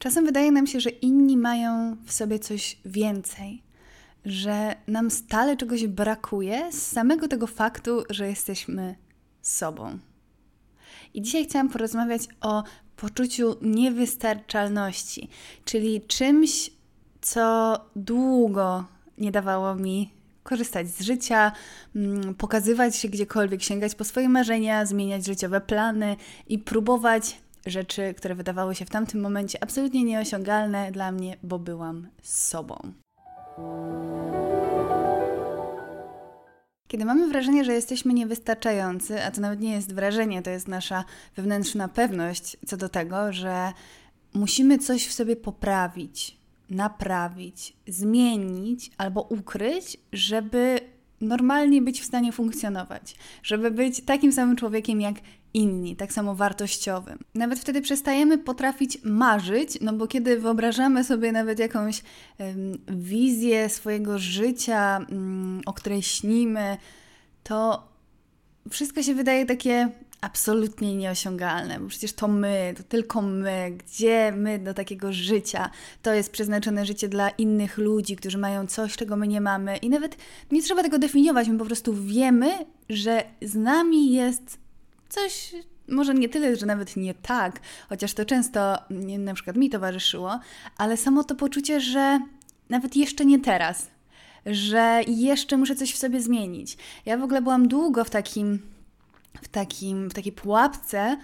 Czasem wydaje nam się, że inni mają w sobie coś więcej, że nam stale czegoś brakuje z samego tego faktu, że jesteśmy sobą. I dzisiaj chciałam porozmawiać o poczuciu niewystarczalności, czyli czymś, co długo nie dawało mi korzystać z życia, mm, pokazywać się gdziekolwiek, sięgać po swoje marzenia, zmieniać życiowe plany i próbować rzeczy, które wydawały się w tamtym momencie absolutnie nieosiągalne dla mnie, bo byłam sobą. Kiedy mamy wrażenie, że jesteśmy niewystarczający, a to nawet nie jest wrażenie, to jest nasza wewnętrzna pewność co do tego, że musimy coś w sobie poprawić, naprawić, zmienić albo ukryć, żeby normalnie być w stanie funkcjonować, żeby być takim samym człowiekiem jak inni, tak samo wartościowym. Nawet wtedy przestajemy potrafić marzyć, no bo kiedy wyobrażamy sobie nawet jakąś wizję swojego życia, um, o której śnimy, to wszystko się wydaje takie absolutnie nieosiągalne, bo przecież to my, to tylko my, gdzie my do takiego życia? To jest przeznaczone życie dla innych ludzi, którzy mają coś, czego my nie mamy i nawet nie trzeba tego definiować, my po prostu wiemy, że z nami jest coś, może nie tyle, że nawet nie tak, chociaż to często na przykład mi towarzyszyło, ale samo to poczucie, że nawet jeszcze nie teraz, że jeszcze muszę coś w sobie zmienić. Ja w ogóle byłam długo w takim, w takim, w takiej pułapce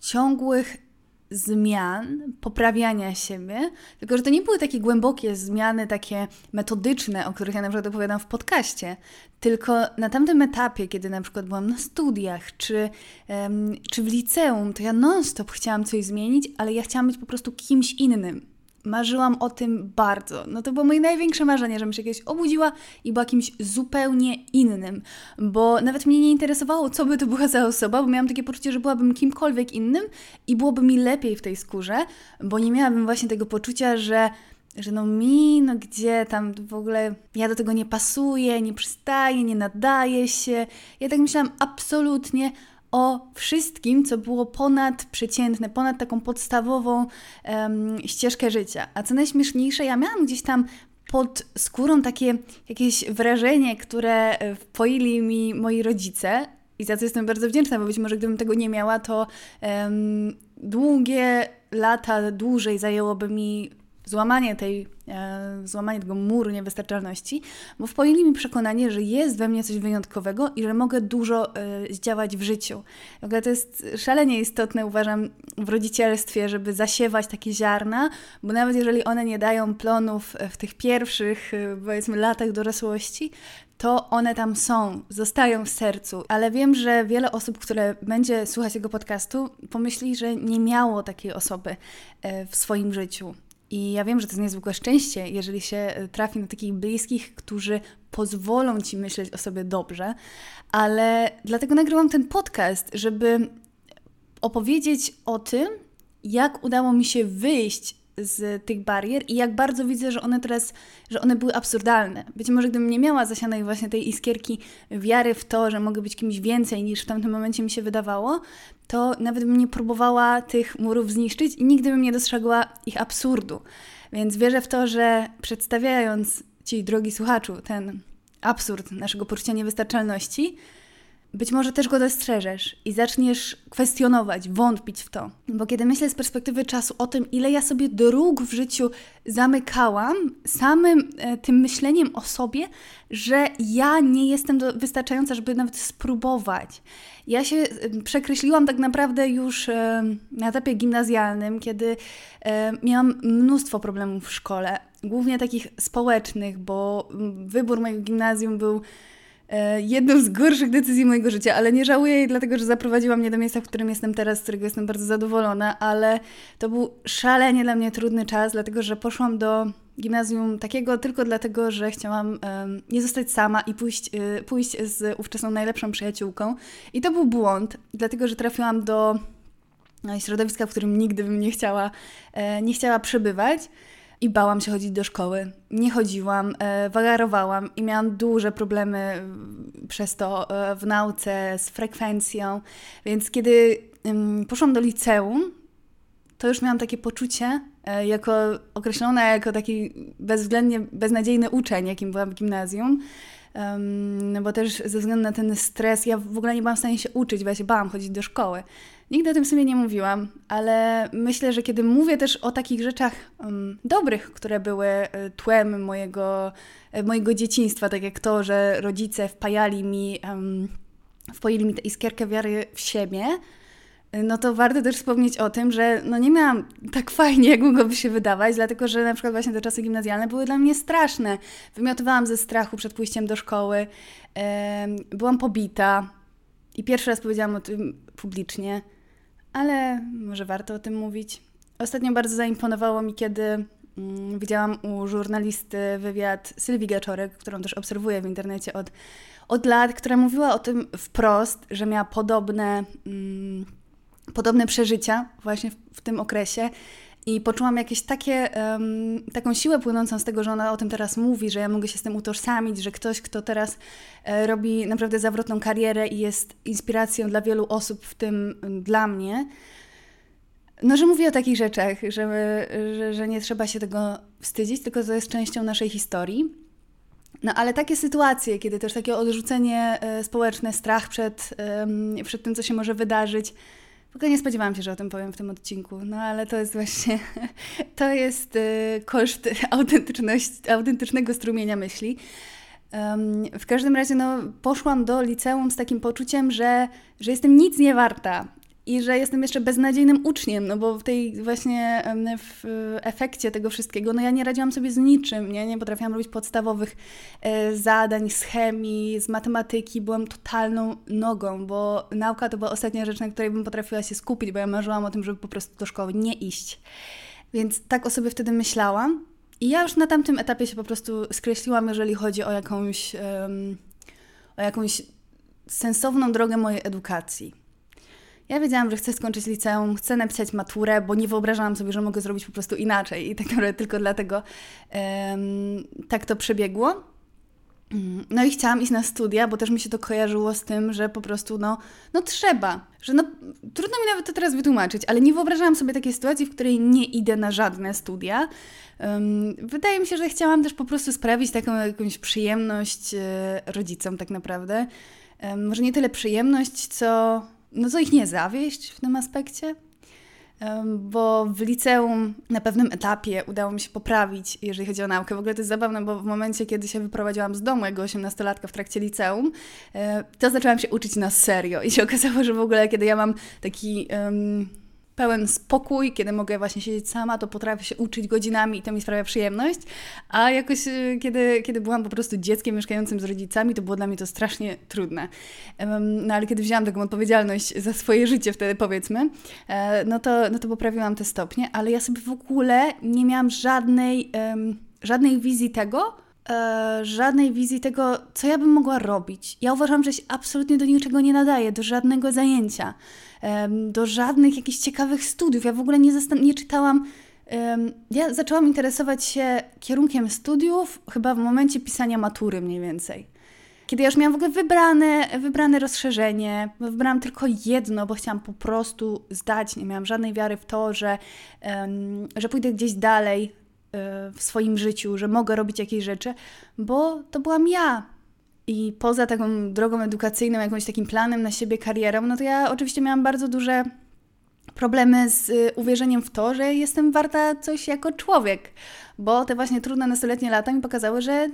ciągłych zmian, poprawiania siebie, tylko że to nie były takie głębokie zmiany, takie metodyczne, o których ja na przykład opowiadam w podcaście, tylko na tamtym etapie, kiedy na przykład byłam na studiach, czy, um, czy w liceum, to ja non-stop chciałam coś zmienić, ale ja chciałam być po prostu kimś innym. Marzyłam o tym bardzo. No to było moje największe marzenie, żebym się kiedyś obudziła i była kimś zupełnie innym. Bo nawet mnie nie interesowało, co by to była za osoba, bo miałam takie poczucie, że byłabym kimkolwiek innym i byłoby mi lepiej w tej skórze, bo nie miałabym właśnie tego poczucia, że że no mi, no gdzie tam w ogóle ja do tego nie pasuję, nie przystaję, nie nadaję się. Ja tak myślałam absolutnie o wszystkim, co było ponad przeciętne, ponad taką podstawową um, ścieżkę życia. A co najśmieszniejsze, ja miałam gdzieś tam pod skórą takie jakieś wrażenie, które e, wpoili mi moi rodzice. I za co jestem bardzo wdzięczna, bo być może gdybym tego nie miała, to um, długie lata dłużej zajęłoby mi złamanie tej, e, złamanie tego muru niewystarczalności, bo wpoili mi przekonanie, że jest we mnie coś wyjątkowego i że mogę dużo e, zdziałać w życiu. W ogóle to jest szalenie istotne, uważam, w rodzicielstwie, żeby zasiewać takie ziarna, bo nawet jeżeli one nie dają plonów w tych pierwszych, e, powiedzmy, latach dorosłości, to one tam są, zostają w sercu. Ale wiem, że wiele osób, które będzie słuchać tego podcastu, pomyśli, że nie miało takiej osoby e, w swoim życiu. I ja wiem, że to jest niezwykłe szczęście, jeżeli się e, trafi na takich bliskich, którzy pozwolą ci myśleć o sobie dobrze, ale dlatego nagrywam ten podcast, żeby opowiedzieć o tym, jak udało mi się wyjść z tych barier i jak bardzo widzę, że one teraz, że one były absurdalne. Być może gdybym nie miała zasianej właśnie tej iskierki wiary w to, że mogę być kimś więcej niż w tamtym momencie mi się wydawało, to nawet bym nie próbowała tych murów zniszczyć i nigdy bym nie dostrzegła ich absurdu. Więc wierzę w to, że przedstawiając Ci, drogi słuchaczu, ten absurd naszego poczucia niewystarczalności, być może też go dostrzeżesz i zaczniesz kwestionować, wątpić w to. Bo kiedy myślę z perspektywy czasu o tym, ile ja sobie dróg w życiu zamykałam, samym e, tym myśleniem o sobie, że ja nie jestem do, wystarczająca, żeby nawet spróbować. Ja się przekreśliłam tak naprawdę już e, na etapie gimnazjalnym, kiedy e, miałam mnóstwo problemów w szkole, głównie takich społecznych, bo wybór mojego gimnazjum był jedną z gorszych decyzji mojego życia, ale nie żałuję jej, dlatego że zaprowadziła mnie do miejsca, w którym jestem teraz, z którego jestem bardzo zadowolona, ale to był szalenie dla mnie trudny czas, dlatego że poszłam do gimnazjum takiego tylko dlatego, że chciałam nie zostać sama i pójść, y, pójść z ówczesną najlepszą przyjaciółką. I to był błąd, dlatego że trafiłam do no, środowiska, w którym nigdy bym nie chciała, e, nie chciała przebywać i bałam się chodzić do szkoły. Nie chodziłam, e, wagarowałam i miałam duże problemy e, przez to e, w nauce z frekwencją. Więc kiedy poszłam do liceum, to już miałam takie poczucie, e, jako określona jako taki bezwzględnie beznadziejny uczeń, jakim byłam w gimnazjum, Um, bo też ze względu na ten stres, ja w ogóle nie byłam w stanie się uczyć, bo ja się bałam chodzić do szkoły. Nigdy o tym sobie nie mówiłam, ale myślę, że kiedy mówię też o takich rzeczach um, dobrych, które były e, tłem mojego, e, mojego dzieciństwa, tak jak to, że rodzice wpajali mi, um, mi tę iskierkę wiary w siebie, no to warto też wspomnieć o tym, że no nie miałam tak fajnie, jak mogłoby się wydawać, dlatego że na przykład właśnie te czasy gimnazjalne były dla mnie straszne. Wymiotowałam ze strachu przed pójściem do szkoły, byłam pobita i pierwszy raz powiedziałam o tym publicznie, ale może warto o tym mówić. Ostatnio bardzo zaimponowało mi, kiedy mm, widziałam u żurnalisty wywiad Sylwii Gaczorek, którą też obserwuję w internecie od, od lat, która mówiła o tym wprost, że miała podobne... Mm, podobne przeżycia właśnie w, w tym okresie. I poczułam jakieś takie, um, taką siłę płynącą z tego, że ona o tym teraz mówi, że ja mogę się z tym utożsamić, że ktoś, kto teraz e, robi naprawdę zawrotną karierę i jest inspiracją dla wielu osób, w tym dla mnie, no, że mówi o takich rzeczach, że, że, że nie trzeba się tego wstydzić, tylko to jest częścią naszej historii. No ale takie sytuacje, kiedy też takie odrzucenie e, społeczne, strach przed, przed tym, co się może wydarzyć, w ogóle nie spodziewałam się, że o tym powiem w tym odcinku, no ale to jest właśnie, to jest y, koszt autentyczności, autentycznego strumienia myśli. W każdym razie no, poszłam do liceum z takim poczuciem, że, że jestem nic nie warta, i że jestem jeszcze beznadziejnym uczniem, no bo w tej właśnie w efekcie tego wszystkiego, no ja nie radziłam sobie z niczym, nie, nie potrafiłam robić podstawowych e, zadań z chemii, z matematyki, byłam totalną nogą, bo nauka to była ostatnia rzecz, na której bym potrafiła się skupić, bo ja marzyłam o tym, żeby po prostu do szkoły nie iść. Więc tak o sobie wtedy myślałam i ja już na tamtym etapie się po prostu skreśliłam, jeżeli chodzi o jakąś, o jakąś sensowną drogę mojej edukacji. Ja wiedziałam, że chcę skończyć liceum, chcę napisać maturę, bo nie wyobrażałam sobie, że mogę zrobić po prostu inaczej i tak naprawdę tylko dlatego um, tak to przebiegło. No i chciałam iść na studia, bo też mi się to kojarzyło z tym, że po prostu no, no trzeba, że no trudno mi nawet to teraz wytłumaczyć, ale nie wyobrażałam sobie takiej sytuacji, w której nie idę na żadne studia. Um, wydaje mi się, że chciałam też po prostu sprawić taką jakąś przyjemność e, rodzicom tak naprawdę. Um, może nie tyle przyjemność, co no co ich nie zawieść w tym aspekcie, bo w liceum na pewnym etapie udało mi się poprawić, jeżeli chodzi o naukę. W ogóle to jest zabawne, bo w momencie, kiedy się wyprowadziłam z domu jako 18-latka w trakcie liceum, e, to zaczęłam się uczyć na serio i się okazało, że w ogóle kiedy ja mam taki um, pełen spokój, kiedy mogę właśnie siedzieć sama, to potrafię się uczyć godzinami i to mi sprawia przyjemność. A jakoś, y, kiedy, kiedy byłam po prostu dzieckiem mieszkającym z rodzicami, to było dla mnie to strasznie trudne. No ale kiedy wzięłam taką odpowiedzialność za swoje życie wtedy, powiedzmy, e, no to, no to poprawiłam te stopnie, ale ja sobie w ogóle nie miałam żadnej, żadnej wizji tego, e, żadnej wizji tego, co ja bym mogła robić. Ja uważam, że się absolutnie do niczego nie nadaje, do żadnego zajęcia do żadnych jakichś ciekawych studiów. Ja w ogóle nie, nie czytałam. Ja zaczęłam interesować się kierunkiem studiów chyba w momencie pisania matury mniej więcej. Kiedy ja już miałam w ogóle wybrane, wybrane rozszerzenie, wybrałam tylko jedno, bo chciałam po prostu zdać, nie miałam żadnej wiary w to, że, że pójdę gdzieś dalej e, w swoim życiu, że mogę robić jakieś rzeczy, bo to byłam ja. I poza taką drogą edukacyjną, jakimś takim planem na siebie, karierą, no to ja oczywiście miałam bardzo duże problemy z y, uwierzeniem w to, że jestem warta coś jako człowiek, bo te właśnie trudne nastoletnie lata mi pokazały, że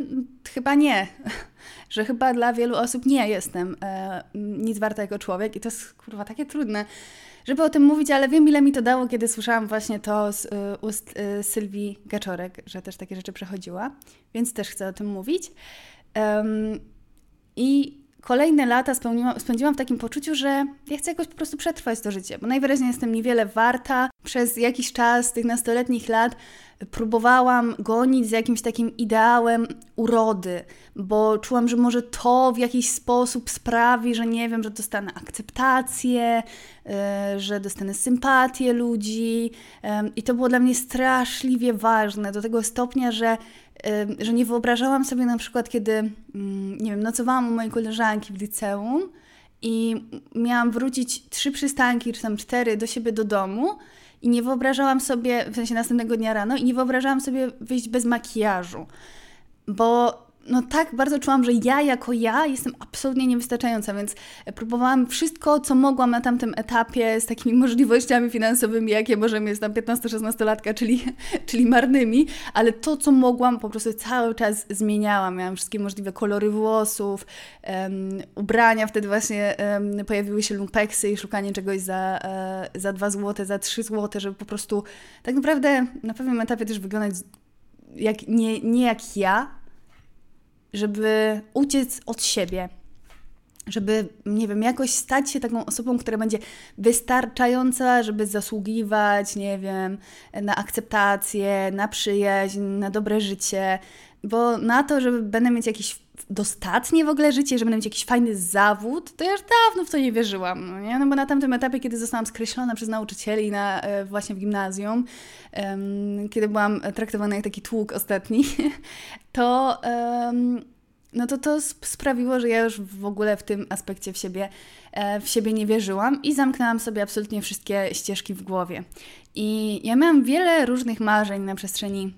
chyba nie, że chyba dla wielu osób nie jestem e, nic warta jako człowiek. I to jest kurwa takie trudne, żeby o tym mówić, ale wiem ile mi to dało, kiedy słyszałam właśnie to z y, ust y, Sylwii Gaczorek, że też takie rzeczy przechodziła, więc też chcę o tym mówić. I kolejne lata spędziłam w takim poczuciu, że ja chcę jakoś po prostu przetrwać to życie, bo najwyraźniej jestem niewiele warta. Przez jakiś czas tych nastoletnich lat próbowałam gonić za jakimś takim ideałem urody, bo czułam, że może to w jakiś sposób sprawi, że nie wiem, że dostanę akceptację, yy, że dostanę sympatię ludzi. Yy, I to było dla mnie straszliwie ważne, do tego stopnia, że że nie wyobrażałam sobie na przykład, kiedy, mm, nie wiem, nocowałam u mojej koleżanki w liceum i miałam wrócić trzy przystanki, czy tam cztery do siebie do domu I nie wyobrażałam sobie, w sensie następnego dnia rano, i nie wyobrażałam sobie wyjść bez makijażu, bo no tak bardzo czułam, że ja jako ja jestem absolutnie niewystarczająca, więc próbowałam wszystko, co mogłam na tamtym etapie z takimi możliwościami finansowymi, jakie może mieć tam 15-16-latka, czyli, czyli marnymi, ale to, co mogłam, po prostu cały czas zmieniałam. Miałam wszystkie możliwe kolory włosów, um, ubrania, wtedy właśnie um, pojawiły się lumpeksy i szukanie czegoś za, uh, za 2 zł, za 3 zł, żeby po prostu tak naprawdę na pewnym etapie też wyglądać jak, nie, nie jak ja, żeby uciec od siebie, żeby, nie wiem, jakoś stać się taką osobą, która będzie wystarczająca, żeby zasługiwać, nie wiem, na akceptację, na przyjaźń, na dobre życie, bo na to, żeby będę mieć jakieś dostatnie w ogóle życie, że będę mieć jakiś fajny zawód, to ja już dawno w to nie wierzyłam, no nie? No bo na tamtym etapie, kiedy zostałam skreślona przez nauczycieli na, e, właśnie w gimnazjum, um, kiedy byłam traktowana jak taki tłuk ostatni, to um, no to to sprawiło, że ja już w ogóle w tym aspekcie w siebie, e, w siebie nie wierzyłam i zamknęłam sobie absolutnie wszystkie ścieżki w głowie. I ja miałam wiele różnych marzeń na przestrzeni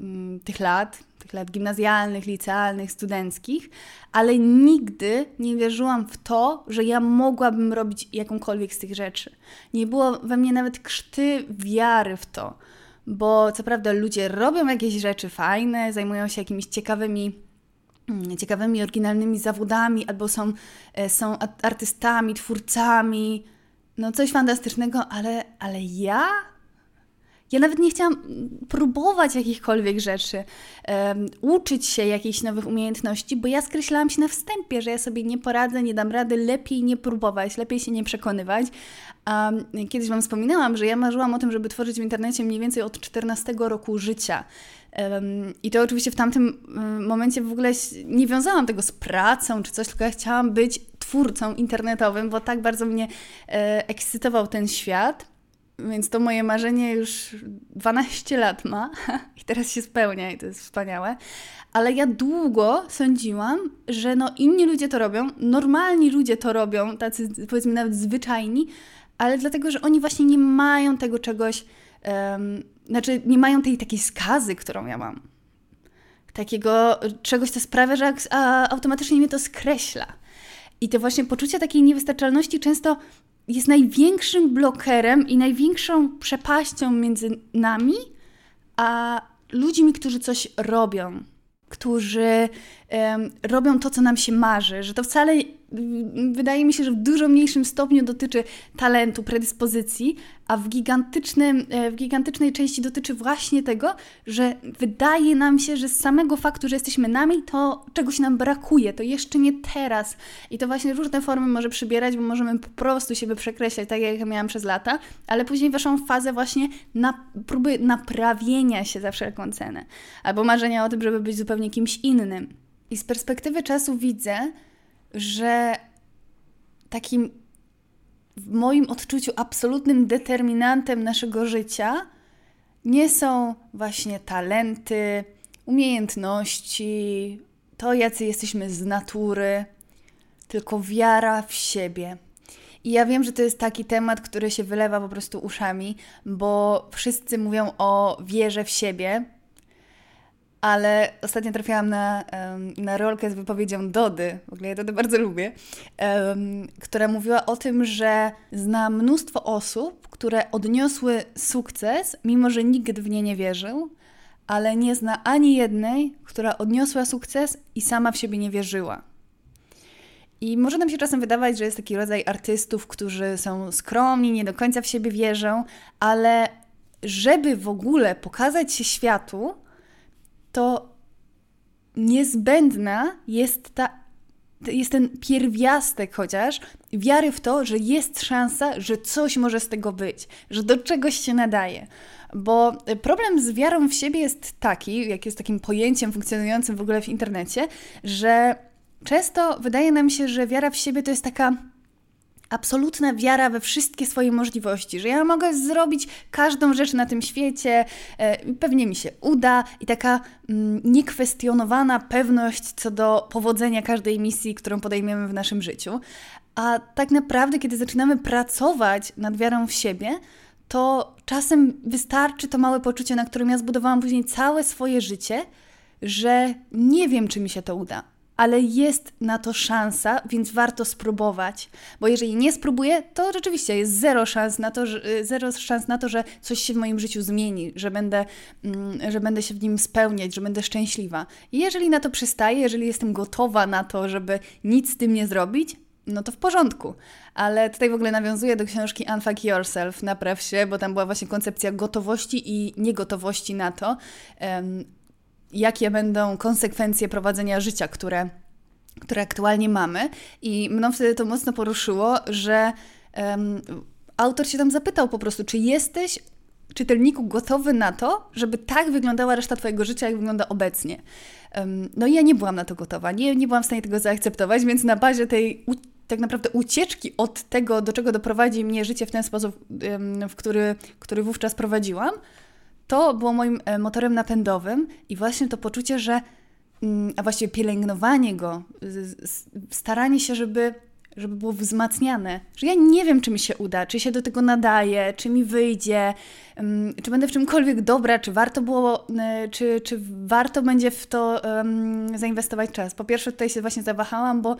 mm, tych lat, tych lat gimnazjalnych, licealnych, studenckich, ale nigdy nie wierzyłam w to, że ja mogłabym robić jakąkolwiek z tych rzeczy. Nie było we mnie nawet krzty wiary w to, bo co prawda ludzie robią jakieś rzeczy fajne, zajmują się jakimiś ciekawymi mm, ciekawymi, oryginalnymi zawodami, albo są, e, są artystami, twórcami, no coś fantastycznego, ale, ale ja ja nawet nie chciałam próbować jakichkolwiek rzeczy, um, uczyć się jakichś nowych umiejętności, bo ja skreślałam się na wstępie, że ja sobie nie poradzę, nie dam rady, lepiej nie próbować, lepiej się nie przekonywać. Um, kiedyś Wam wspominałam, że ja marzyłam o tym, żeby tworzyć w internecie mniej więcej od 14 roku życia. Um, I to oczywiście w tamtym momencie w ogóle nie wiązałam tego z pracą czy coś, tylko ja chciałam być twórcą internetowym, bo tak bardzo mnie e, ekscytował ten świat. Więc to moje marzenie już 12 lat ma i teraz się spełnia i to jest wspaniałe. Ale ja długo sądziłam, że no inni ludzie to robią, normalni ludzie to robią, tacy powiedzmy nawet zwyczajni, ale dlatego, że oni właśnie nie mają tego czegoś, um, znaczy nie mają tej takiej skazy, którą ja mam. Takiego czegoś, co sprawia, że automatycznie mnie to skreśla. I to właśnie poczucie takiej niewystarczalności często jest największym blokerem i największą przepaścią między nami a ludźmi, którzy coś robią, którzy um, robią to, co nam się marzy, że to wcale wydaje mi się, że w dużo mniejszym stopniu dotyczy talentu, predyspozycji, a w, gigantycznym, e, w gigantycznej części dotyczy właśnie tego, że wydaje nam się, że z samego faktu, że jesteśmy nami, to czegoś nam brakuje, to jeszcze nie teraz. I to właśnie różne formy może przybierać, bo możemy po prostu siebie przekreślać, tak jak ja miałam przez lata, ale później weszłam w fazę właśnie na próby naprawienia się za wszelką cenę. Albo marzenia o tym, żeby być zupełnie kimś innym. I z perspektywy czasu widzę, że takim w moim odczuciu absolutnym determinantem naszego życia nie są właśnie talenty, umiejętności, to jacy jesteśmy z natury, tylko wiara w siebie. I ja wiem, że to jest taki temat, który się wylewa po prostu uszami, bo wszyscy mówią o wierze w siebie, ale ostatnio trafiłam na, na rolkę z wypowiedzią Dody, w ogóle ja Dody bardzo lubię, która mówiła o tym, że zna mnóstwo osób, które odniosły sukces, mimo że nikt w nie nie wierzył, ale nie zna ani jednej, która odniosła sukces i sama w siebie nie wierzyła. I może nam się czasem wydawać, że jest taki rodzaj artystów, którzy są skromni, nie do końca w siebie wierzą, ale żeby w ogóle pokazać się światu, to niezbędna jest ta jest ten pierwiastek chociaż wiary w to, że jest szansa, że coś może z tego być, że do czegoś się nadaje. Bo problem z wiarą w siebie jest taki, jak jest takim pojęciem funkcjonującym w ogóle w internecie, że często wydaje nam się, że wiara w siebie to jest taka absolutna wiara we wszystkie swoje możliwości, że ja mogę zrobić każdą rzecz na tym świecie, e, pewnie mi się uda i taka mm, niekwestionowana pewność co do powodzenia każdej misji, którą podejmiemy w naszym życiu. A tak naprawdę, kiedy zaczynamy pracować nad wiarą w siebie, to czasem wystarczy to małe poczucie, na którym ja zbudowałam później całe swoje życie, że nie wiem, czy mi się to uda, ale jest na to szansa, więc warto spróbować. Bo jeżeli nie spróbuję, to rzeczywiście jest zero szans na to, że, zero szans na to, że coś się w moim życiu zmieni, że będę, mm, że będę się w nim spełniać, że będę szczęśliwa. I jeżeli na to przystaję, jeżeli jestem gotowa na to, żeby nic z tym nie zrobić, no to w porządku. Ale tutaj w ogóle nawiązuję do książki Unfuck Yourself, napraw się, bo tam była właśnie koncepcja gotowości i niegotowości na to, jakie będą konsekwencje prowadzenia życia, które, które aktualnie mamy. I mną wtedy to mocno poruszyło, że um, autor się tam zapytał po prostu, czy jesteś czytelniku gotowy na to, żeby tak wyglądała reszta Twojego życia, jak wygląda obecnie. Um, no i ja nie byłam na to gotowa, nie, nie byłam w stanie tego zaakceptować, więc na bazie tej tak naprawdę ucieczki od tego, do czego doprowadzi mnie życie w ten sposób, w który, który wówczas prowadziłam, to było moim e, motorem napędowym i właśnie to poczucie, że, mm, a właściwie pielęgnowanie go, staranie się, żeby, żeby było wzmacniane, że ja nie wiem, czy mi się uda, czy się do tego nadaje, czy mi wyjdzie, czy będę w czymkolwiek dobra, czy warto było, e, czy, czy warto będzie w to um, zainwestować czas. Po pierwsze, tutaj się właśnie zawahałam, bo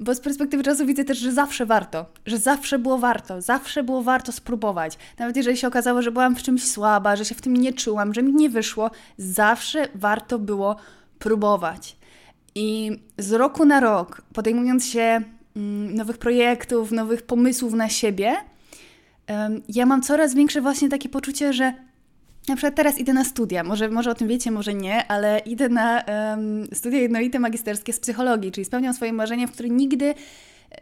bo z perspektywy czasu widzę też, że zawsze warto, że zawsze było warto, zawsze było warto spróbować. Nawet jeżeli się okazało, że byłam w czymś słaba, że się w tym nie czułam, że mi nie wyszło, zawsze warto było próbować. I z roku na rok, podejmując się mm, nowych projektów, nowych pomysłów na siebie, ja mam coraz większe właśnie takie poczucie, że na przykład teraz idę na studia, może, może o tym wiecie, może nie, ale idę na um, studia jednolite magisterskie z psychologii, czyli spełniam swoje marzenie, w które nigdy,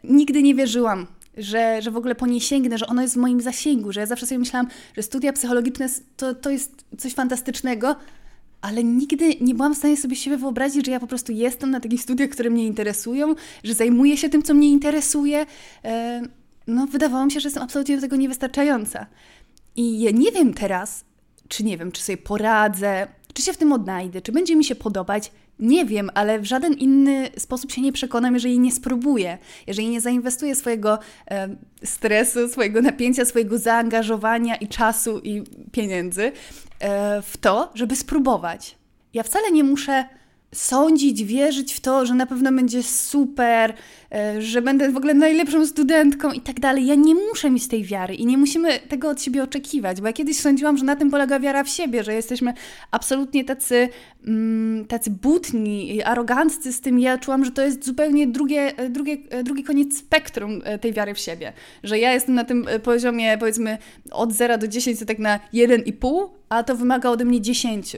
nigdy nie wierzyłam, że, że w ogóle po nie sięgnę, że ono jest w moim zasięgu, że ja zawsze sobie myślałam, że studia psychologiczne to, to jest coś fantastycznego, ale nigdy nie byłam w stanie sobie siebie wyobrazić, że ja po prostu jestem na takich studiach, które mnie interesują, że zajmuję się tym, co mnie interesuje. E, no, wydawało mi się, że jestem absolutnie do tego niewystarczająca. I ja nie wiem teraz, czy nie wiem, czy sobie poradzę, czy się w tym odnajdę, czy będzie mi się podobać. Nie wiem, ale w żaden inny sposób się nie przekonam, jeżeli nie spróbuję, jeżeli nie zainwestuję swojego e, stresu, swojego napięcia, swojego zaangażowania i czasu i pieniędzy e, w to, żeby spróbować. Ja wcale nie muszę sądzić, wierzyć w to, że na pewno będzie super, e, że będę w ogóle najlepszą studentką i tak dalej. Ja nie muszę mieć tej wiary i nie musimy tego od siebie oczekiwać, bo ja kiedyś sądziłam, że na tym polega wiara w siebie, że jesteśmy absolutnie tacy, mm, tacy butni aroganccy z tym. Ja czułam, że to jest zupełnie drugie, e, drugie, e, drugi koniec spektrum tej wiary w siebie, że ja jestem na tym poziomie powiedzmy od 0 do 10 to tak na 1,5, a to wymaga ode mnie 10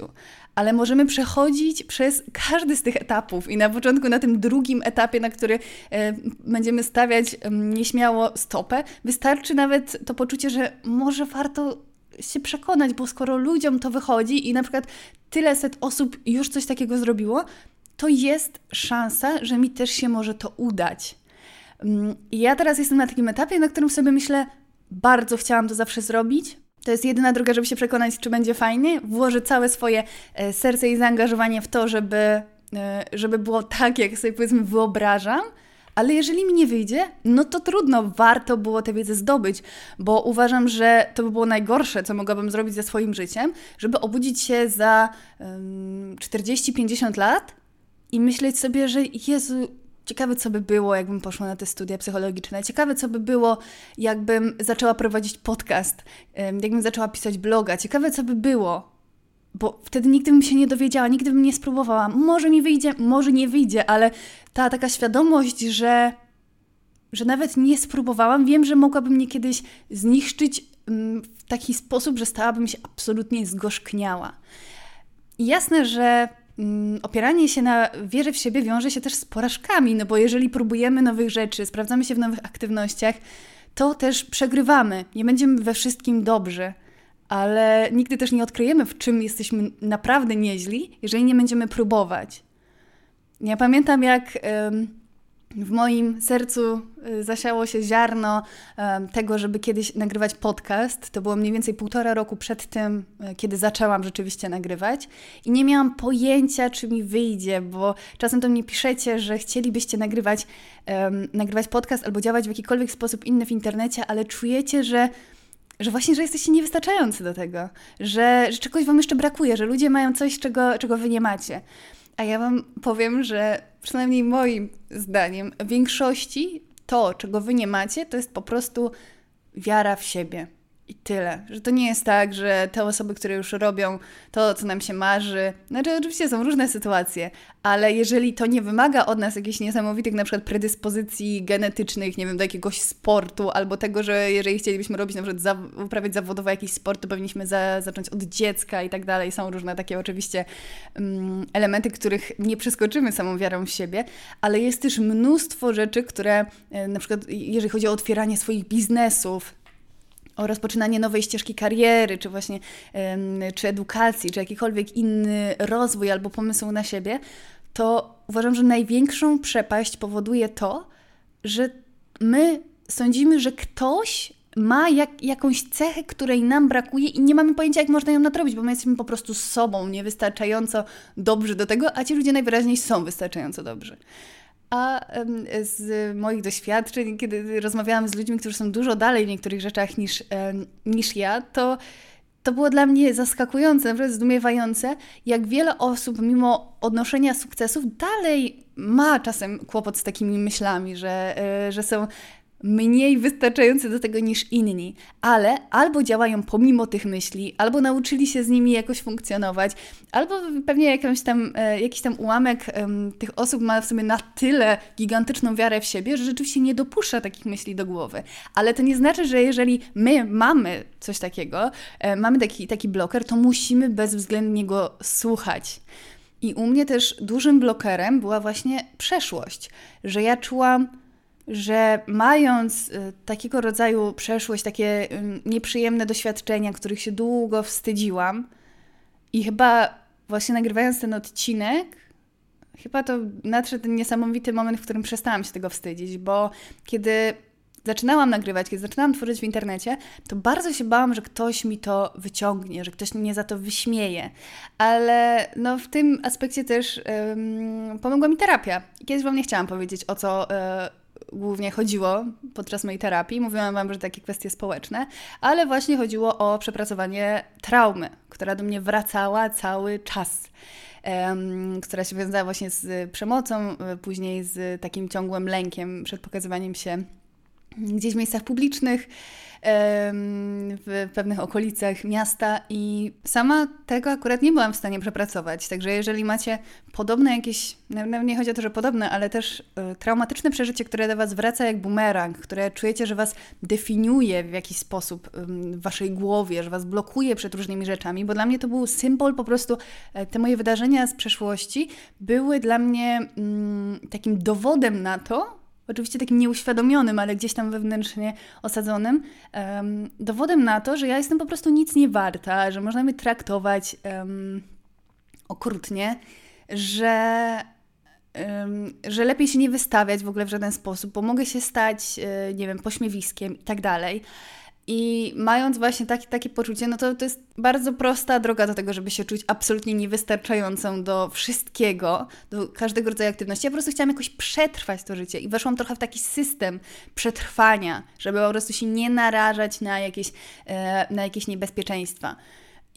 ale możemy przechodzić przez każdy z tych etapów i na początku, na tym drugim etapie, na który e, będziemy stawiać e, nieśmiało stopę, wystarczy nawet to poczucie, że może warto się przekonać, bo skoro ludziom to wychodzi i na przykład tyle set osób już coś takiego zrobiło, to jest szansa, że mi też się może to udać. Mm, I ja teraz jestem na takim etapie, na którym sobie myślę, bardzo chciałam to zawsze zrobić, to jest jedyna droga, żeby się przekonać, czy będzie fajnie. Włożę całe swoje e, serce i zaangażowanie w to, żeby, e, żeby było tak, jak sobie powiedzmy wyobrażam. Ale jeżeli mi nie wyjdzie, no to trudno, warto było tę wiedzę zdobyć, bo uważam, że to by było najgorsze, co mogłabym zrobić ze swoim życiem, żeby obudzić się za um, 40-50 lat i myśleć sobie, że Jezu, Ciekawe, co by było, jakbym poszła na te studia psychologiczne. Ciekawe, co by było, jakbym zaczęła prowadzić podcast, jakbym zaczęła pisać bloga. Ciekawe, co by było, bo wtedy nigdy bym się nie dowiedziała, nigdy bym nie spróbowała. Może mi wyjdzie, może nie wyjdzie, ale ta taka świadomość, że, że nawet nie spróbowałam, wiem, że mogłabym mnie kiedyś zniszczyć w taki sposób, że stałabym się absolutnie zgorzkniała. I jasne, że opieranie się na wierze w siebie wiąże się też z porażkami, no bo jeżeli próbujemy nowych rzeczy, sprawdzamy się w nowych aktywnościach, to też przegrywamy. Nie będziemy we wszystkim dobrzy, ale nigdy też nie odkryjemy, w czym jesteśmy naprawdę nieźli, jeżeli nie będziemy próbować. Ja pamiętam, jak w moim sercu y, zasiało się ziarno tego, żeby kiedyś nagrywać podcast. To było mniej więcej półtora roku przed tym, y, kiedy zaczęłam rzeczywiście nagrywać. I nie miałam pojęcia, czy mi wyjdzie, bo czasem do mnie piszecie, że chcielibyście nagrywać, um, nagrywać podcast albo działać w jakikolwiek sposób inny w internecie, ale czujecie, że że właśnie, że jesteście niewystarczający do tego, że, że czegoś wam jeszcze brakuje, że ludzie mają coś, czego, czego wy nie macie. A ja wam powiem, że przynajmniej moim zdaniem, w większości to, czego wy nie macie, to jest po prostu wiara w siebie. I tyle. Że to nie jest tak, że te osoby, które już robią to, co nam się marzy, znaczy oczywiście są różne sytuacje, ale jeżeli to nie wymaga od nas jakichś niesamowitych na przykład predyspozycji genetycznych, nie wiem, do jakiegoś sportu, albo tego, że jeżeli chcielibyśmy robić na przykład za, uprawiać zawodowo jakiś sport, to powinniśmy za, zacząć od dziecka i tak dalej. Są różne takie oczywiście um, elementy, których nie przeskoczymy samą wiarą w siebie, ale jest też mnóstwo rzeczy, które e, na przykład jeżeli chodzi o otwieranie swoich biznesów, o rozpoczynanie nowej ścieżki kariery, czy właśnie czy edukacji, czy jakikolwiek inny rozwój albo pomysł na siebie, to uważam, że największą przepaść powoduje to, że my sądzimy, że ktoś ma jak, jakąś cechę, której nam brakuje i nie mamy pojęcia, jak można ją nadrobić, bo my jesteśmy po prostu sobą niewystarczająco dobrzy do tego, a ci ludzie najwyraźniej są wystarczająco dobrzy. A z moich doświadczeń, kiedy rozmawiałam z ludźmi, którzy są dużo dalej w niektórych rzeczach niż, niż ja, to, to było dla mnie zaskakujące, naprawdę zdumiewające, jak wiele osób, mimo odnoszenia sukcesów, dalej ma czasem kłopot z takimi myślami, że, e, że są mniej wystarczający do tego niż inni, ale albo działają pomimo tych myśli, albo nauczyli się z nimi jakoś funkcjonować, albo pewnie jakąś tam, e, jakiś tam ułamek tych osób ma w sobie na tyle gigantyczną wiarę w siebie, że rzeczywiście nie dopuszcza takich myśli do głowy. Ale to nie znaczy, że jeżeli my mamy coś takiego, e, mamy taki, taki bloker, to musimy bezwzględnie go słuchać. I u mnie też dużym blokerem była właśnie przeszłość, że ja czułam, że mając y, takiego rodzaju przeszłość, takie nieprzyjemne doświadczenia, których się długo wstydziłam, i chyba właśnie nagrywając ten odcinek, chyba to nadszedł ten niesamowity moment, w którym przestałam się tego wstydzić, bo kiedy zaczynałam nagrywać, kiedy zaczynałam tworzyć w internecie, to bardzo się bałam, że ktoś mi to wyciągnie, że ktoś mnie za to wyśmieje. Ale no, w tym aspekcie też pomogła mi terapia. Kiedyś Wam nie chciałam powiedzieć, o co, uh, głównie chodziło podczas mojej terapii. Mówiłam Wam, że takie kwestie społeczne, ale właśnie chodziło o przepracowanie traumy, która do mnie wracała cały czas. Um, która się wiązała właśnie z przemocą, e, później z takim ciągłym lękiem przed pokazywaniem się gdzieś w miejscach publicznych w pewnych okolicach miasta i sama tego akurat nie byłam w stanie przepracować. Także jeżeli macie podobne jakieś, nie chodzi o to, że podobne, ale też e, traumatyczne przeżycie, które do Was wraca jak bumerang, które czujecie, że Was definiuje w jakiś sposób w Waszej głowie, że Was blokuje przed różnymi rzeczami, bo dla mnie to był symbol po prostu, e, te moje wydarzenia z przeszłości były dla mnie mm, takim dowodem na to, oczywiście takim nieuświadomionym, ale gdzieś tam wewnętrznie osadzonym, um, dowodem na to, że ja jestem po prostu nic nie warta, że można mnie traktować um, okrutnie, że, um, że lepiej się nie wystawiać w ogóle w żaden sposób, bo mogę się stać, e, nie wiem, pośmiewiskiem i tak dalej. I mając właśnie takie, takie poczucie, no to to jest bardzo prosta droga do tego, żeby się czuć absolutnie niewystarczającą do wszystkiego, do każdego rodzaju aktywności. Ja po prostu chciałam jakoś przetrwać to życie i weszłam trochę w taki system przetrwania, żeby po prostu się nie narażać na jakieś, e, na jakieś niebezpieczeństwa.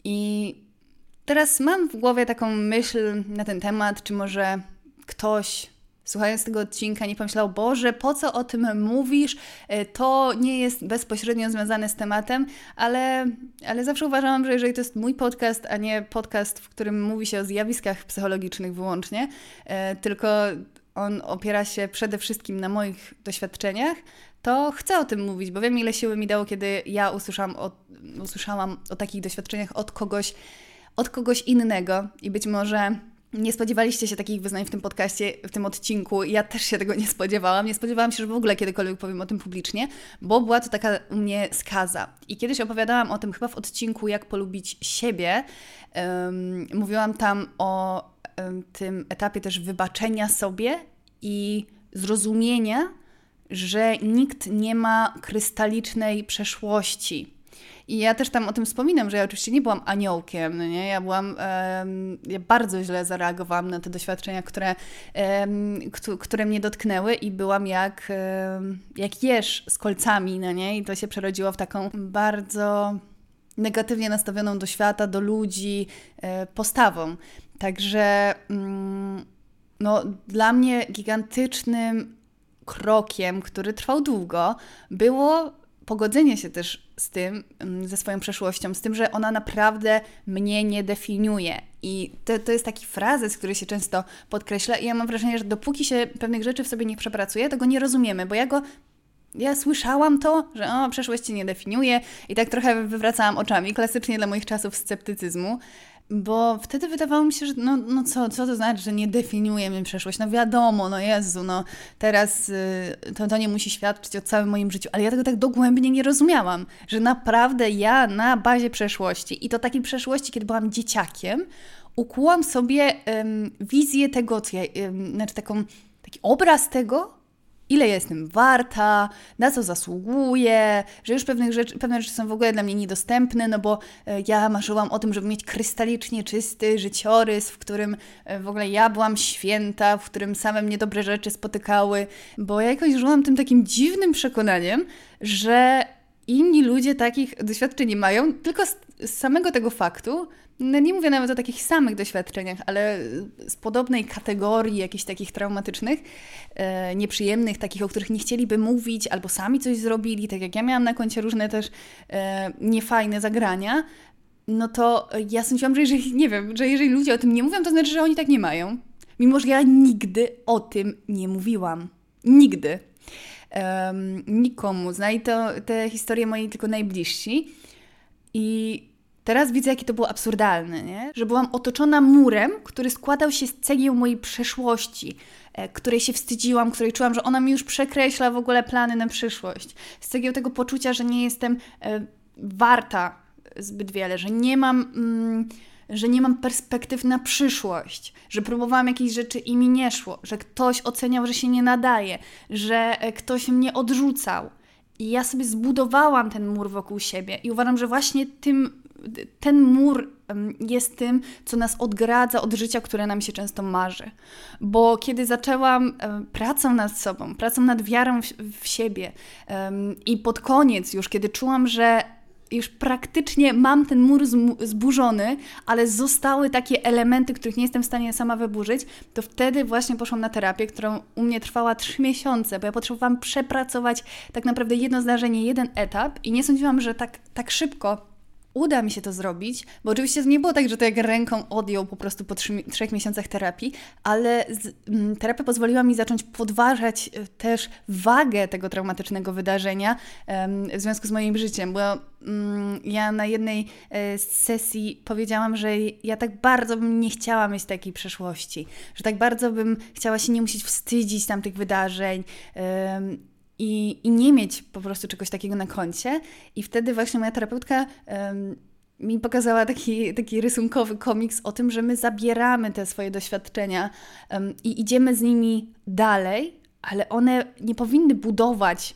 I teraz mam w głowie taką myśl na ten temat, czy może ktoś słuchając tego odcinka, nie pomyślał, Boże, po co o tym mówisz? E, to nie jest bezpośrednio związane z tematem, ale, ale zawsze uważałam, że jeżeli to jest mój podcast, a nie podcast, w którym mówi się o zjawiskach psychologicznych wyłącznie, e, tylko on opiera się przede wszystkim na moich doświadczeniach, to chcę o tym mówić, bo wiem, ile siły mi dało, kiedy ja usłyszałam o, usłyszałam o takich doświadczeniach od kogoś, od kogoś innego i być może nie spodziewaliście się takich wyznań w tym podcaście, w tym odcinku. Ja też się tego nie spodziewałam. Nie spodziewałam się, że w ogóle kiedykolwiek powiem o tym publicznie, bo była to taka u mnie skaza. I kiedyś opowiadałam o tym chyba w odcinku Jak polubić siebie. Um, mówiłam tam o um, tym etapie też wybaczenia sobie i zrozumienia, że nikt nie ma krystalicznej przeszłości I ja też tam o tym wspominam, że ja oczywiście nie byłam aniołkiem, no nie? Ja byłam, um, ja bardzo źle zareagowałam na te doświadczenia, które, um, które mnie dotknęły i byłam jak, um, jak jeż z kolcami, no nie? I to się przerodziło w taką bardzo negatywnie nastawioną do świata, do ludzi e, postawą. Także mm, no, dla mnie gigantycznym krokiem, który trwał długo, było pogodzenie się też z tym, mm, ze swoją przeszłością, z tym, że ona naprawdę mnie nie definiuje. I to, to jest taki frazes, który się często podkreśla, i ja mam wrażenie, że dopóki się pewnych rzeczy w sobie nie przepracuje, to go nie rozumiemy, bo ja go ja słyszałam to, że o, przeszłość nie definiuje i tak trochę wywracałam oczami, klasycznie dla moich czasów sceptycyzmu, bo wtedy wydawało mi się, że no, no co, co to znaczy, że nie definiuje mnie przeszłość? No wiadomo, no Jezu, no teraz y, to, to nie musi świadczyć o całym moim życiu, ale ja tego tak dogłębnie nie rozumiałam, że naprawdę ja na bazie przeszłości i to takiej przeszłości, kiedy byłam dzieciakiem, ukułam sobie wizję tego, co ja, znaczy taką, taki obraz tego, ile jestem warta, na co zasługuję, że już pewnych rzeczy, pewne rzeczy są w ogóle dla mnie niedostępne, no bo e, ja marzyłam o tym, żeby mieć krystalicznie czysty życiorys, w którym e, w ogóle ja byłam święta, w którym same mnie dobre rzeczy spotykały, bo ja jakoś żyłam tym takim dziwnym przekonaniem, że inni ludzie takich doświadczeń nie mają, tylko z, samego tego faktu, no nie mówię nawet o takich samych doświadczeniach, ale z podobnej kategorii jakichś takich traumatycznych, e, nieprzyjemnych, takich, o których nie chcieliby mówić, albo sami coś zrobili, tak jak ja miałam na koncie różne też e, niefajne zagrania, no to ja sądziłam, że jeżeli, nie wiem, że jeżeli ludzie o tym nie mówią, to znaczy, że oni tak nie mają. Mimo, że ja nigdy o tym nie mówiłam. Nigdy. Um, nikomu. Znali to, te historie moi tylko najbliżsi. I Teraz widzę, jakie to było absurdalne, nie? że byłam otoczona murem, który składał się z cegieł mojej przeszłości, e, której się wstydziłam, której czułam, że ona mi już przekreśla w ogóle plany na przyszłość. Z cegieł tego poczucia, że nie jestem e, warta zbyt wiele, że nie mam. Mm, że nie mam perspektyw na przyszłość, że próbowałam jakieś rzeczy i mi nie szło, że ktoś oceniał, że się nie nadaje, że e, ktoś mnie odrzucał. I ja sobie zbudowałam ten mur wokół siebie i uważam, że właśnie tym ten mur jest tym, co nas odgradza od życia, które nam się często marzy. Bo kiedy zaczęłam pracę nad sobą, pracę nad wiarą w, w siebie i pod koniec już, kiedy czułam, że już praktycznie mam ten mur zburzony, ale zostały takie elementy, których nie jestem w stanie sama wyburzyć, to wtedy właśnie poszłam na terapię, którą u mnie trwała trzy miesiące, bo ja potrzebowałam przepracować tak naprawdę jedno zdarzenie, jeden etap i nie sądziłam, że tak, tak szybko uda mi się to zrobić, bo oczywiście to nie było tak, że to jak ręką odjął po prostu po trzy, trzech miesiącach terapii, ale z, m, mm, terapia pozwoliła mi zacząć podważać e, też wagę tego traumatycznego wydarzenia em, w związku z moim życiem, bo mm, ja na jednej e, sesji powiedziałam, że ja tak bardzo bym nie chciała mieć takiej przeszłości, że tak bardzo bym chciała się nie musieć wstydzić tamtych wydarzeń, i, i nie mieć po prostu czegoś takiego na koncie. I wtedy właśnie moja terapeutka um, mi pokazała taki, taki rysunkowy komiks o tym, że my zabieramy te swoje doświadczenia um, i idziemy z nimi dalej, ale one nie powinny budować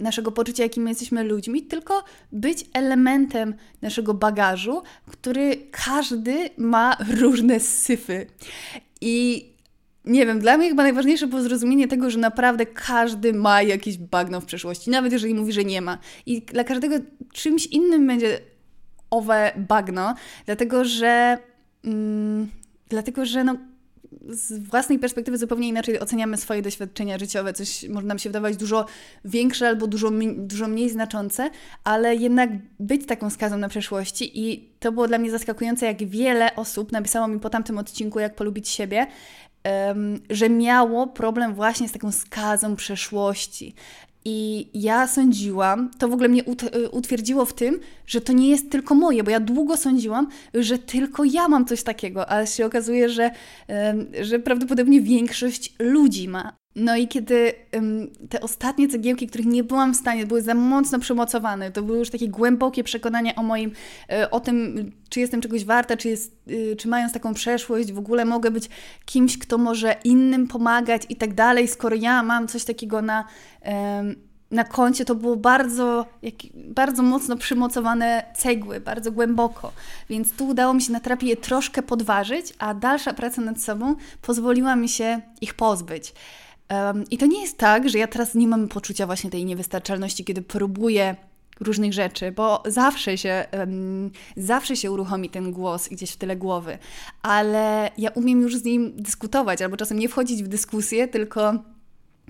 naszego poczucia, jakim jesteśmy ludźmi, tylko być elementem naszego bagażu, który każdy ma różne syfy. I nie wiem, dla mnie chyba najważniejsze było zrozumienie tego, że naprawdę każdy ma jakieś bagno w przeszłości, nawet jeżeli mówi, że nie ma. I dla każdego czymś innym będzie owe bagno, dlatego że. Mm, dlatego, że no, z własnej perspektywy zupełnie inaczej oceniamy swoje doświadczenia życiowe. Coś może nam się wydawać dużo większe albo dużo, dużo mniej znaczące, ale jednak być taką skazą na przeszłości i to było dla mnie zaskakujące, jak wiele osób napisało mi po tamtym odcinku, jak polubić siebie, że miało problem właśnie z taką skazą przeszłości. I ja sądziłam, to w ogóle mnie utwierdziło w tym, że to nie jest tylko moje, bo ja długo sądziłam, że tylko ja mam coś takiego, ale się okazuje, że, że prawdopodobnie większość ludzi ma. No i kiedy um, te ostatnie cegiełki, których nie byłam w stanie, były za mocno przymocowane, to były już takie głębokie przekonania o moim, e, o tym, czy jestem czegoś warta, czy, jest, e, czy mając taką przeszłość w ogóle mogę być kimś, kto może innym pomagać i tak dalej, skoro ja mam coś takiego na, na koncie to było bardzo, jak, bardzo mocno przymocowane cegły, bardzo głęboko. Więc tu udało mi się na terapii je troszkę podważyć, a dalsza praca nad sobą pozwoliła mi się ich pozbyć. Um, I to nie jest tak, że ja teraz nie mam poczucia właśnie tej niewystarczalności, kiedy próbuję różnych rzeczy, bo zawsze się, um, zawsze się uruchomi ten głos gdzieś w tyle głowy, ale ja umiem już z nim dyskutować, albo czasem nie wchodzić w dyskusję, tylko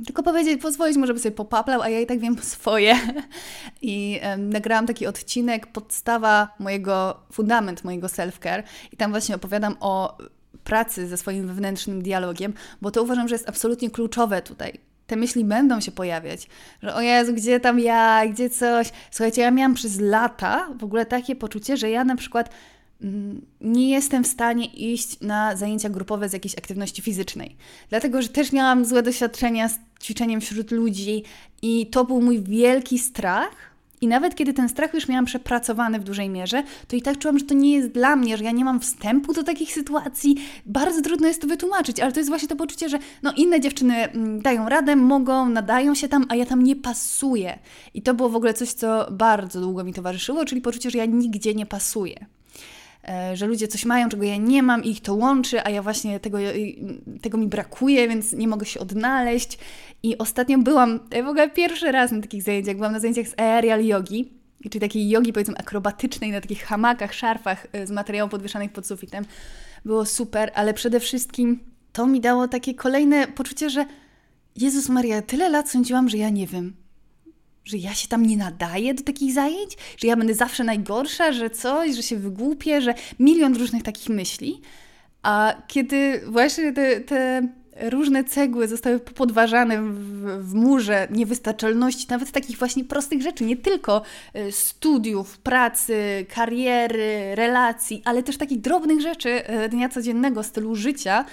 tylko powiedzieć, pozwolić mu, żeby sobie popaplał, a ja i tak wiem swoje. I um, nagrałam taki odcinek, podstawa mojego, fundament mojego self-care i tam właśnie opowiadam o pracy ze swoim wewnętrznym dialogiem, bo to uważam, że jest absolutnie kluczowe tutaj. Te myśli będą się pojawiać, że o Jezu, gdzie tam ja, gdzie coś. Słuchajcie, ja miałam przez lata w ogóle takie poczucie, że ja na przykład mm, nie jestem w stanie iść na zajęcia grupowe z jakiejś aktywności fizycznej. Dlatego, że też miałam złe doświadczenia z ćwiczeniem wśród ludzi i to był mój wielki strach, i nawet kiedy ten strach już miałam przepracowany w dużej mierze, to i tak czułam, że to nie jest dla mnie, że ja nie mam wstępu do takich sytuacji. Bardzo trudno jest to wytłumaczyć, ale to jest właśnie to poczucie, że no inne dziewczyny mm, dają radę, mogą, nadają się tam, a ja tam nie pasuję. I to było w ogóle coś, co bardzo długo mi towarzyszyło, czyli poczucie, że ja nigdzie nie pasuję. E, że ludzie coś mają, czego ja nie mam i ich to łączy, a ja właśnie tego, tego mi brakuje, więc nie mogę się odnaleźć. I ostatnio byłam, e, w ogóle pierwszy raz na takich zajęciach, byłam na zajęciach z aerial yogi, czyli takiej jogi powiedzmy akrobatycznej, na takich hamakach, szarfach e, z materiałów podwieszanych pod sufitem. Było super, ale przede wszystkim to mi dało takie kolejne poczucie, że Jezus Maria, tyle lat sądziłam, że ja nie wiem, że ja się tam nie nadaję do takich zajęć, że ja będę zawsze najgorsza, że coś, że się wygłupię, że milion różnych takich myśli. A kiedy właśnie te, te różne cegły zostały podważane w, w, murze niewystarczalności, nawet takich właśnie prostych rzeczy, nie tylko y, studiów, pracy, kariery, relacji, ale też takich drobnych rzeczy y, dnia codziennego, stylu życia,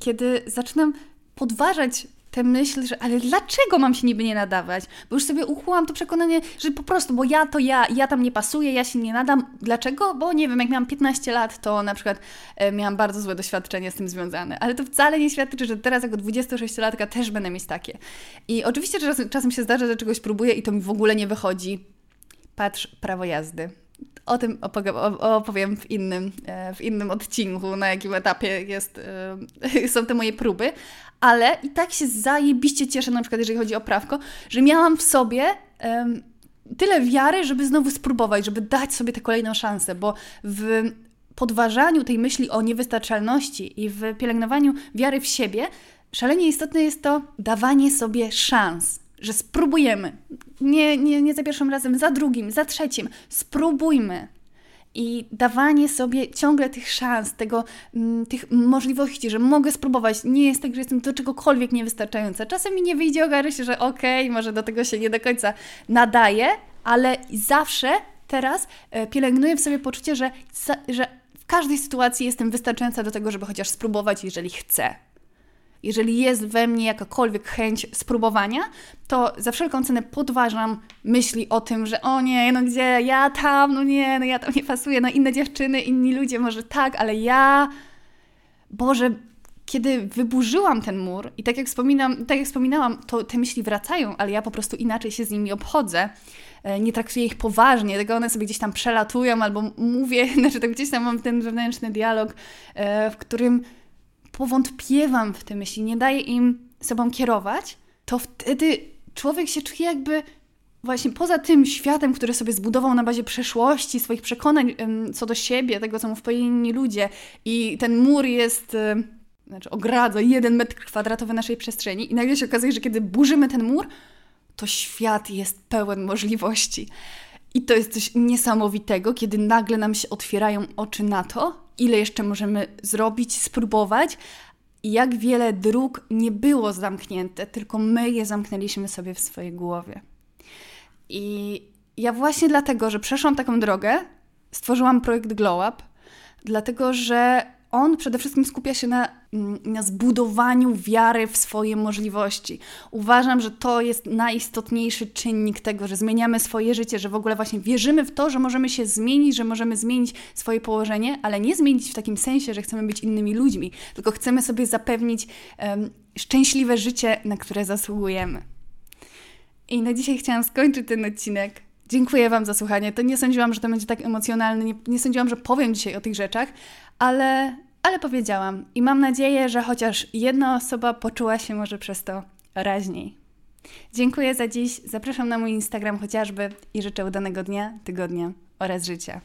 kiedy zaczynam podważać tę myśl, że ale dlaczego mam się niby nie nadawać? Bo już sobie uchłam to przekonanie, że po prostu, bo ja to ja, ja tam nie pasuję, ja się nie nadam. Dlaczego? Bo nie wiem, jak miałam 15 lat, to na przykład e, miałam bardzo złe doświadczenie z tym związane. Ale to wcale nie świadczy, że teraz jako 26-latka też będę mieć takie. I oczywiście czasem, czasem się zdarza, że czegoś próbuję i to mi w ogóle nie wychodzi. Patrz, prawo jazdy. O tym opowiem w innym, e, w innym odcinku, na jakim etapie jest, e, są te moje próby, ale i tak się zajebiście cieszę, na przykład jeżeli chodzi o prawko, że miałam w sobie tyle wiary, żeby znowu spróbować, żeby dać sobie tę kolejną szansę, bo w podważaniu tej myśli o niewystarczalności i w pielęgnowaniu wiary w siebie szalenie istotne jest to dawanie sobie szans że spróbujemy. Nie, nie, nie za pierwszym razem, za drugim, za trzecim. Spróbujmy. I dawanie sobie ciągle tych szans, tego, mm, tych możliwości, że mogę spróbować. Nie jest tak, że jestem do czegokolwiek niewystarczająca. Czasem mi nie wyjdzie, okaże się, że okej, okay, może do tego się nie do końca nadaje, ale zawsze teraz e, pielęgnuję w sobie poczucie, że, że w każdej sytuacji jestem wystarczająca do tego, żeby chociaż spróbować, jeżeli chcę jeżeli jest we mnie jakakolwiek chęć spróbowania, to za wszelką cenę podważam myśli o tym, że o nie, no gdzie ja tam, no nie, no ja tam nie pasuję, no inne dziewczyny, inni ludzie może tak, ale ja... Boże, kiedy wyburzyłam ten mur i tak jak, wspominam, tak jak wspominałam, to te myśli wracają, ale ja po prostu inaczej się z nimi obchodzę. E, nie traktuję ich poważnie, tylko one sobie gdzieś tam przelatują albo mówię, znaczy tak gdzieś tam mam ten wewnętrzny dialog, e, w którym powątpiewam w te myśli, nie daję im sobą kierować, to wtedy człowiek się czuje jakby właśnie poza tym światem, który sobie zbudował na bazie przeszłości, swoich przekonań co do siebie, tego, co mu wpojili inni ludzie i ten mur jest, znaczy ogradza jeden metr kwadratowy naszej przestrzeni i nagle się okazuje, że kiedy burzymy ten mur, to świat jest pełen możliwości. I to jest coś niesamowitego, kiedy nagle nam się otwierają oczy na to, ile jeszcze możemy zrobić, spróbować i jak wiele dróg nie było zamknięte, tylko my je zamknęliśmy sobie w swojej głowie. I ja właśnie dlatego, że przeszłam taką drogę, stworzyłam projekt Glow Up, dlatego że on przede wszystkim skupia się na, na zbudowaniu wiary w swoje możliwości. Uważam, że to jest najistotniejszy czynnik tego, że zmieniamy swoje życie, że w ogóle właśnie wierzymy w to, że możemy się zmienić, że możemy zmienić swoje położenie, ale nie zmienić w takim sensie, że chcemy być innymi ludźmi, tylko chcemy sobie zapewnić um, szczęśliwe życie, na które zasługujemy. I na dzisiaj chciałam skończyć ten odcinek. Dziękuję Wam za słuchanie. To nie sądziłam, że to będzie tak emocjonalne, nie, nie sądziłam, że powiem dzisiaj o tych rzeczach, ale, ale powiedziałam. I mam nadzieję, że chociaż jedna osoba poczuła się może przez to raźniej. Dziękuję za dziś. Zapraszam na mój Instagram chociażby i życzę udanego dnia, tygodnia oraz życia.